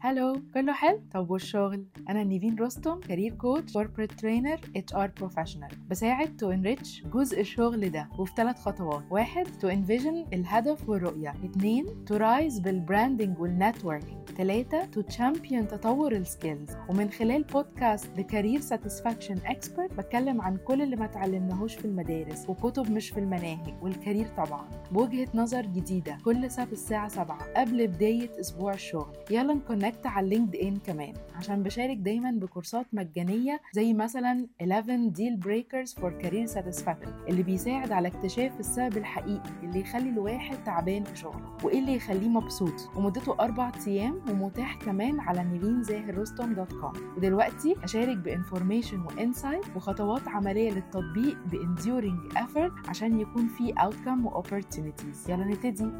Hello كله حلو؟ طب والشغل؟ أنا نيفين رستم career coach corporate trainer HR professional بساعد to enrich جزء الشغل ده وفي ثلاث خطوات. واحد to envision الهدف والرؤية. اثنين to rise بال branding وال networking ثلاثة to champion تطور ال skills ومن خلال بودكاست The Career Satisfaction Expert بتكلم عن كل اللي ما اتعلمناهوش في المدارس وكتب مش في المناهج وال career طبعا. بوجهة نظر جديدة كل سبت الساعة 7 قبل بداية أسبوع الشغل. يلا ن connect على ال LinkedIn كمان. عشان بشارك دايما بكورسات مجانية زي مثلا 11 deal breakers for career satisfaction اللي بيساعد على اكتشاف السبب الحقيقي اللي يخلي الواحد تعبان في شغله وايه اللي يخليه مبسوط. ومدته أربع أيام ومتاح كمان على نيفين زاهر رستم dot com ودلوقتي أشارك ب information و insight وخطوات عملية للتطبيق ب enduring effort عشان يكون في outcome و opportunities يلا نبتدي.